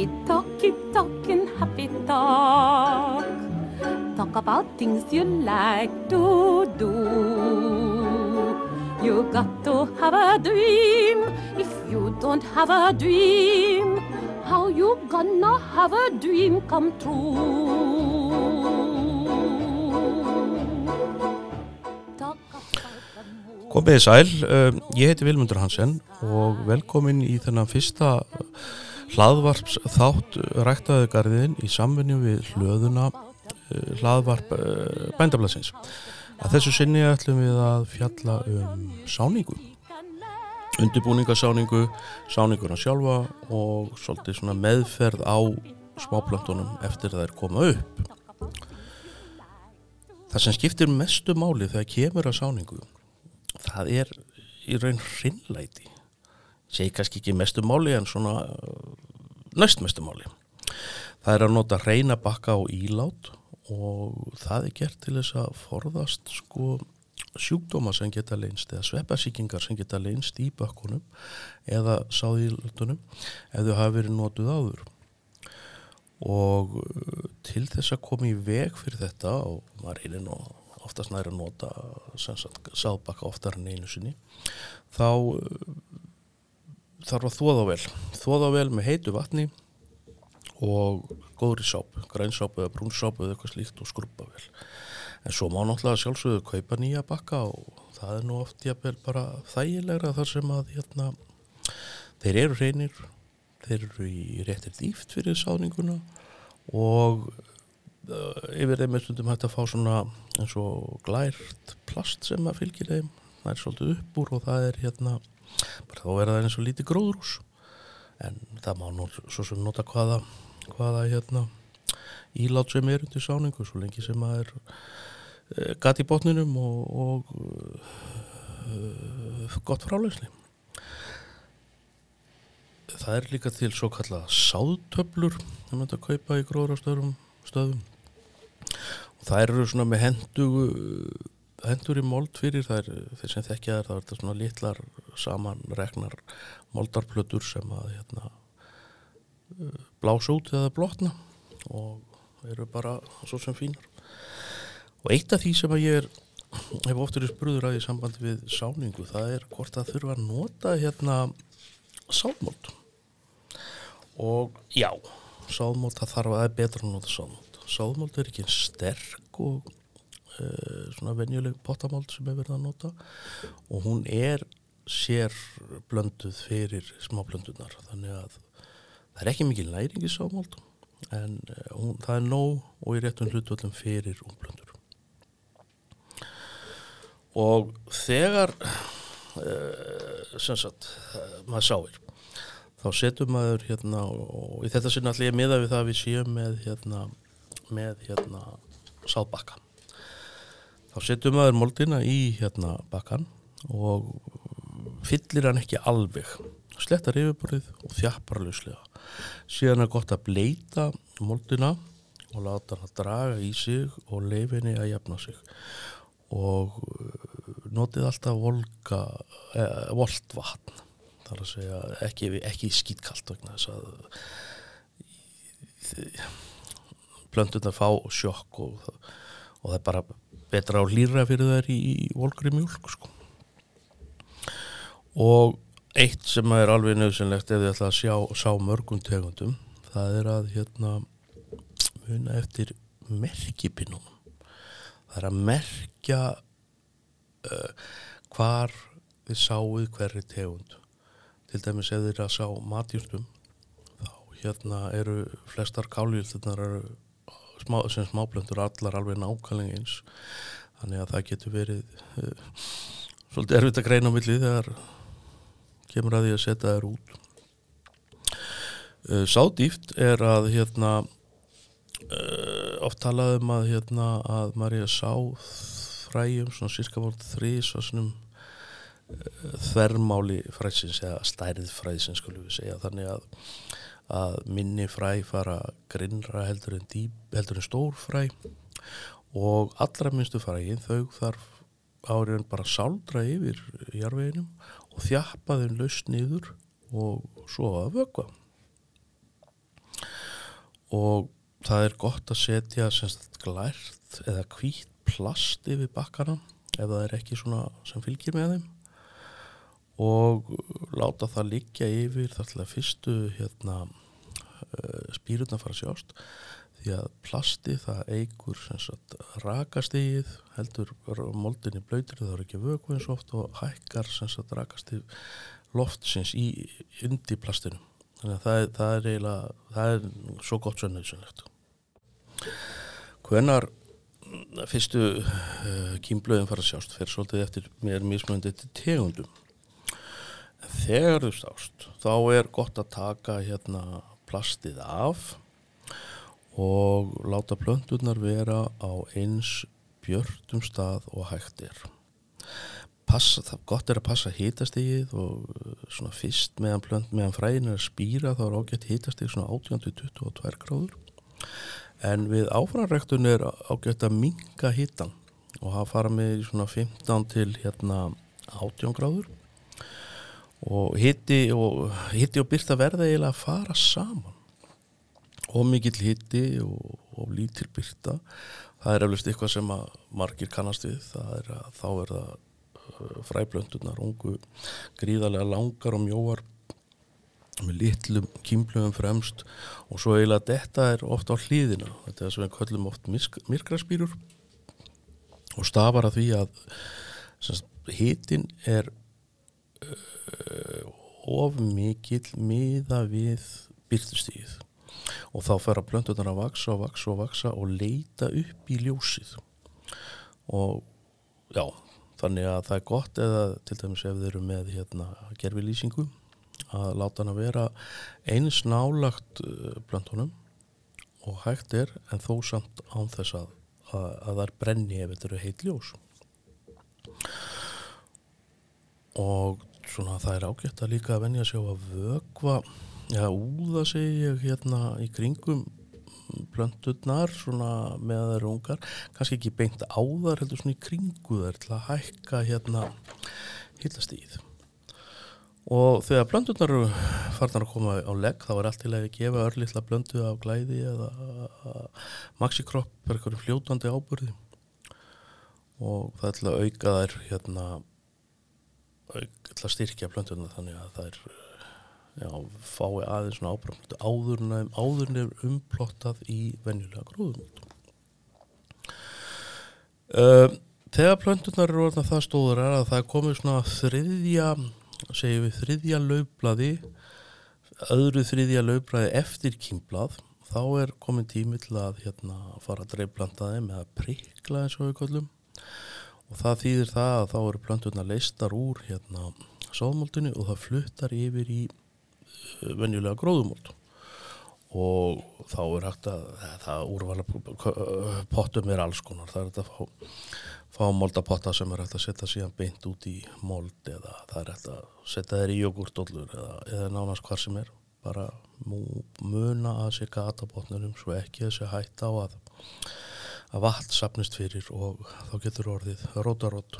happy talk, keep talking happy talk. Talk about things you like to do. You got to have a dream. If you don't have a dream, how you gonna have a dream come true? Moon. Komiði sæl, uh, ég heiti Vilmundur Hansen og velkomin í þennan fyrsta hlaðvarps þátt ræktaði garðin í samvinni við hlöðuna uh, hlaðvarp uh, bændablasins. Að þessu sinni ætlum við að fjalla um sáningu, undirbúningasáningu, sáninguna sjálfa og svolítið meðferð á smáplöntunum eftir það er koma upp. Það sem skiptir mestu máli þegar kemur að sáningu það er í raun hrinnlæti segi kannski ekki mestu máli en svona uh, næst mestu máli. Það er að nota reyna bakka á ílát og það er gert til þess að forðast sko sjúkdóma sem geta leynst eða sveppasíkingar sem geta leynst í bakkunum eða sáðílutunum ef þau hafa verið notuð áður. Og uh, til þess að koma í veg fyrir þetta og maður reynir nú oftast næri að nota sáðbakka oftar en einu sinni þá uh, þarf að þóða vel. Þóða vel með heitu vatni og góðri sápu grænsápu eða brúnsápu eða eitthvað slíkt og skrubba vel. En svo má náttúrulega sjálfsögðu kaupa nýja bakka og það er nú oft jafnvel bara þægilegra þar sem að hérna, þeir eru reynir þeir eru í réttir dýft fyrir sáðninguna og uh, yfir þeim er stundum hægt að fá svona eins og glært plast sem að fylgir þeim. Það er svolítið upp úr og það er hérna bara þá er það eins og lítið gróðrús en það má nú svo sem nota hvaða hvaða hérna ílát sem er undir sáningu svo lengi sem að er uh, gat í botninum og, og uh, gott frálegsni það er líka til svo kallað sáðtöflur sem þetta kaupa í gróðrastöðum stöðum. Og það eru svona með hendugu hendur í mold fyrir það er þeir sem þekkja þær það er þetta svona litlar samanregnar moldarplötur sem að hérna blása út eða blotna og eru bara svo sem fínar. Og eitt af því sem að ég er hef oftur í spurður að í sambandi við sáningu það er hvort að þurfa að nota hérna sáðmót og já sáðmót það þarf að það er betra að nota sáðmót sáðmót er ekki sterk og uh, svona venjuleg potamót sem er verið að nota og hún er sér blönduð fyrir smáblöndunar þannig að það er ekki mikil næring í sáðmót en uh, hún, það er nóg og í réttum hlutvöldum fyrir umblöndur og þegar uh, sem sagt maður sáir þá setur maður hérna og í þetta sinna allir ég miða við það að við séum með hérna með hérna sáðbakka þá setur maður moldina í hérna bakkan og fyllir hann ekki alveg. Slettar yfirborðið og þjappar lauslega. Síðan er gott að bleita moldina og láta hann að draga í sig og leifinni að jafna sig. Og notið alltaf volga eh, voltvatn þar að segja ekki, ekki skýtkalt vegna þess að plöndunar fá sjokk og, og það er bara betra á lýra fyrir þær í, volgri mjölk sko. Og eitt sem er alveg nöðsynlegt ef þið ætla að sjá, sjá mörgum tegundum það er að hérna muna eftir merkipinum. Það er að merkja uh, hvar þið sáuð hverri tegund. Til dæmis ef þið er að sá matjúrstum þá hérna eru flestar kálvíldunar eru smá, sem smáblöndur allar alveg nákvæmlega eins. Þannig að það getur verið uh, svolítið erfitt að greina á milli þegar kemur að því að setja þær út. Uh, Sádýft er að hérna uh, oft talaðum að hérna að Marja sá fræjum svona cirka voru þrís og svonum þvermáli fræsins eða stærið fræsins skulum við segja. Þannig að, að minni fræ fara grinnra heldur en, dýp, heldur en stór fræ og allra minnstu fræin þau þarf áriðan bara sáldra yfir jarveginum og þjappa þeim laust niður og svo að vögva og það er gott að setja semst glært eða hvít plast yfir bakkana ef það er ekki svona sem fylgir með þeim. Og láta það liggja yfir þar til að fyrstu hérna uh, spýruna fara sjást því að plasti það eigur rakastíð heldur moldinni blöytir það er ekki vöku eins og oft og hækkar rakastíð loftsins í undi plastinu. Þannig að það það er eiginlega það er svo gott svo nöðsynlegt hvenar fyrstu uh, kýmblöðum fara að sjást fyrir svolítið eftir mér mismöndi til tegundum þegar þú stást þá er gott að taka hérna plastið af og láta plönturnar vera á eins björnum stað og hægt er. Passa, það gott er að passa hitastígið og uh, svona fyrst meðan plönt meðan fræðin er að spýra þá er ágætt hitastíg svona 18-22 gráður. En við áframræktun er ágætt að minga hitan og hafa fara með svona 15 til hérna 18 gráður. Og hitti og og byrta verða eiginlega að fara saman og mikill hitti og, og lítil byrta það er eflust eitthvað sem að margir kannast við. Það er að þá er það uh, fræblöndunar, ungu gríðarlega langar og mjóar með litlum kýmplöfum fremst. Og svo eiginlega þetta er ofta á hlýðina þetta er sem við kallum oft myrkraspýrur og stafar að því að hitin er uh, of mikill miða við byrtustíð og þá fer að blöndunar að vaksa og vaksa og vaksa og leita upp í ljósið. Og já, þannig að það er gott eða til dæmis ef þeir eru með hérna gerfilýsingu að láta hann að vera eins nálagt uh, blöndunum og hægt er en þó samt án þess að, að, að það er brenni ef þetta eru heit ljós. Og svona það er ágætt að líka að venja sig á að vögva Já, úða segi ég hérna í kringum plönturnar svona með þær ungar, kannski ekki beint áðar heldur svona í kringu þær til að hækka hérna hittastíð og þegar plönturnar eru farnar að koma á legg þá er allt til að gefa örlittla blöndu af glæði eða maxikropp er eitthvað fljótandi ábyrði og það er til að auka þær hérna til að styrkja plönturnar þannig að er já, fái aðeins svona ábramlötu áðurinn áður er umplottað í venjulega gróðum uh, þegar plöntunar eru orðin að það stóður er að það komið svona þriðja segjum við þriðja lögblaði öðru þriðja lögblaði eftir kýmblað þá er komin tími til að hérna, fara að dreifblanda þeim eða prikla eins og við kollum og það þýðir það að þá eru plöntunar leistar úr hérna sóðmóldinu og það fluttar yfir í venjulega gróðumót og þá er hægt að það úrvala pottum er alls konar. Það er hægt að fá, fá moldapotta sem er hægt að setja síðan beint út í mold eða það er hægt að setja þeir í jogurtdollur eða, eða nánast hvar sem er. Bara muna að sé gata botnunum svo ekki þessi hægt á að að vatn sapnist fyrir og þá getur orðið rótarótt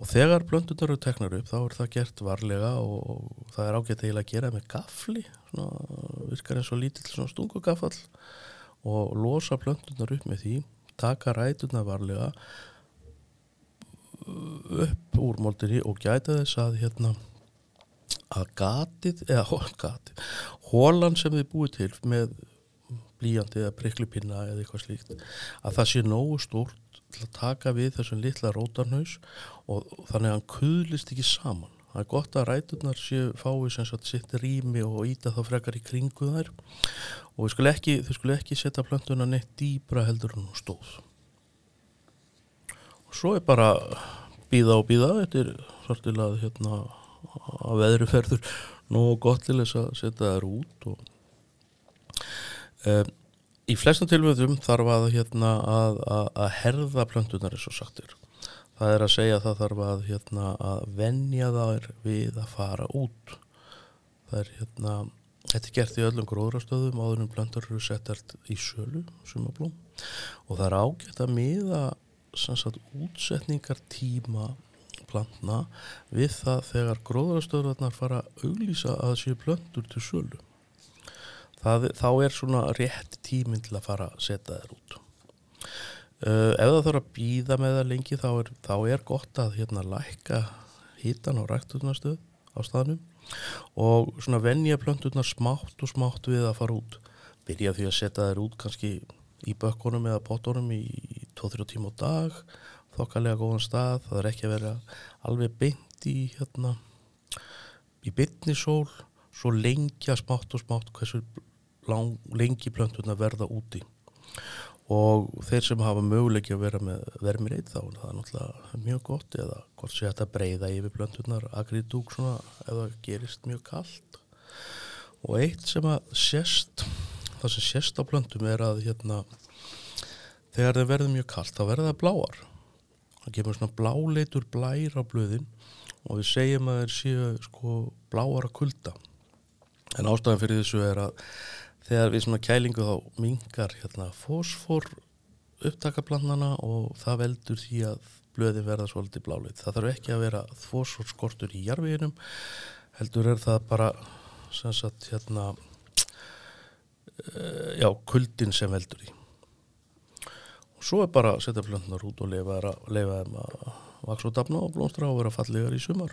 og þegar blöndunar eru teknar upp þá er það gert varlega og það er ágætt eiginlega að gera með gafli svona, virkar eins og lítill stungugafall og losa blöndunar upp með því taka rætunar varlega upp úr moldinni og gæta þess að hérna að gatið eða gatið, hólan sem þið búið til með blíjandi eða priklipinna eða eitthvað slíkt að það sé nógu stórt til að taka við þessum litla rótarnaus og þannig að hann kuðlist ekki saman. Það er gott að ræturnar séu fáið sem sitt rými og íta þá frekar í kringu þær og þau skulle ekki, ekki setja plöntuna neitt dýbra heldur en hún stóð. Og svo er bara býða og býða, þetta er svolítið að hérna að veðri ferður nú gott til þess að setja þær út og um, í flestum tilvægum þarf að, hérna, að, að, að herða plöntunar eins og sagtir. Það er að segja að það þarf að, hérna, að venja þær við að fara út. Það er hérna, þetta er gert í öllum gróðrastöðum áður en plöntur eru settart í sölu, sumablóm og það er ágætt að miða sagt, útsetningartíma plantna við það þegar gróðrastöðurnar fara að auglýsa að séu plöntur til sölu það, þá er svona rétt tíminn til að fara að setja þér út. Uh, ef það þarf að býða með það lengi þá er, þá er gott að hérna lækka hítan á rækturnarstöð á staðnum og svona venja plönturnar smátt og smátt við að fara út. Byrja því að setja þér út kannski í bökkunum eða potunum í 2-3 tíma á dag þokkalega góðan stað, það er ekki að vera alveg beint í hérna í bytni sól svo lengja smátt og smátt hversu lang, lengi plöntuna verða úti. Og þeir sem hafa möguleiki að vera með vermir eitt þá það er náttúrulega mjög gott eða hvort sé þetta breyða yfir plöntunar agriðdúk svona það gerist mjög kallt og eitt sem að sérst það sem sérst á plöntum er að hérna þegar það verður mjög kallt þá verður það bláar. Það kemur svona bláleitur blær á blöðin og við segjum að þeir séu sko bláar að kulda. En ástæðan fyrir þessu er að þegar við svona kælingu þá mingar hérna fósfor upptakablandana og það veldur því að blöðin verða svolítið bláleit. Það þarf ekki að vera fósfor skortur í jarfiðinum heldur er það bara sem sagt hérna uh, já, kuldin sem veldur í. Og svo er bara að setja blöndnar út og leifa þeim að vaks og dapna og blómstra og vera fallegar í sumar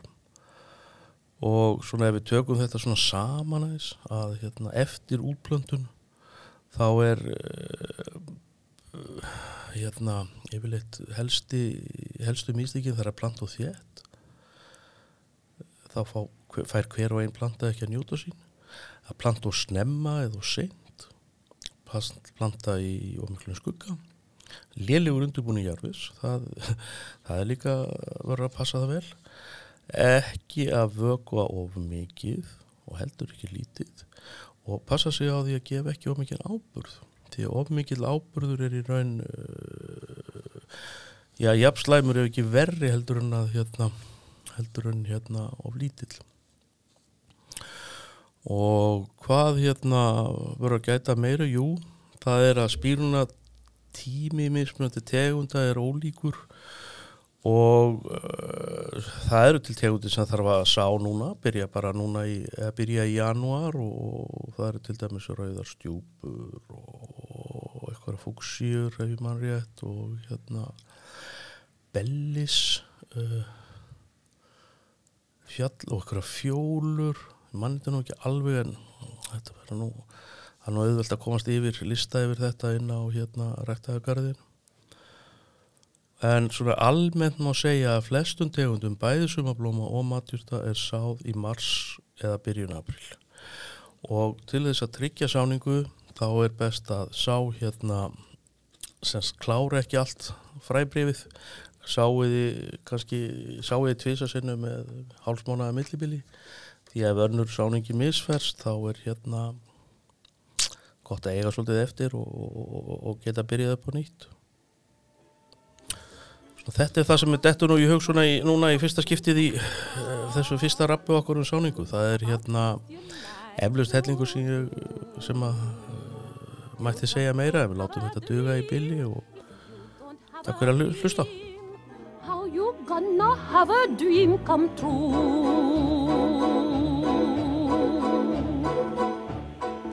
og svona ef við tökum þetta svona saman aðeins að hérna, eftir útplöndun þá er uh, hérna yfirleitt helsti helstu místíkin þar að planta og þétt þá fá, fær hver og einn planta ekki að njóta sín. Að planta og snemma eða og seint planta í ómiklum skugga. Lélegur undirbúin í jarfis það, það er líka verið að passa það vel ekki að vögva of mikið og heldur ekki lítið. Og passa sig á því að gefa ekki of mikið áburð því of mikið áburður er í raun uh, já, jafnslæmur er ekki verri heldur en að hérna, heldur en hérna of lítill. Og hvað hérna verður að gæta meira, jú það er að spýruna tími mismunandi tegunda er ólíkur og uh, það eru til tegundir sem þarf að sá núna, byrja bara núna í, byrja í januar og það eru til dæmis rauðar stjúpur og eitthvað fúksjur ef mann rétt og hérna bellis uh, fjall og eitthvað fjólur. Mann er nú ekki alveg en þetta verður nú það er nú auðvelt að komast yfir lista yfir þetta inn á hérna rættaðagarðin en svona almennt má segja að flestum tegundum bæði sumablóma og matjúrta er sáð í mars eða byrjun april og til þess að tryggja sáningu þá er best að sá hérna semst klára ekki allt fræbrifið sáiði kannski sáiði tvísasinnum með hálfsmánaða millibili. Því að ef önnur sáningi misferst þá er hérna gott að eiga svolítið eftir og, og, og geta byrjað upp á nýtt þetta er það sem er dettur nú í hug svona í, núna í fyrsta skiptið í uh, þessu fyrsta rappu okkur um sáningu. Það er hérna eflust hellingur sem, ég, sem að uh, mætti segja meira við látum þetta duga í billi og takk fyrir að hlusta. How you gonna have a dream come true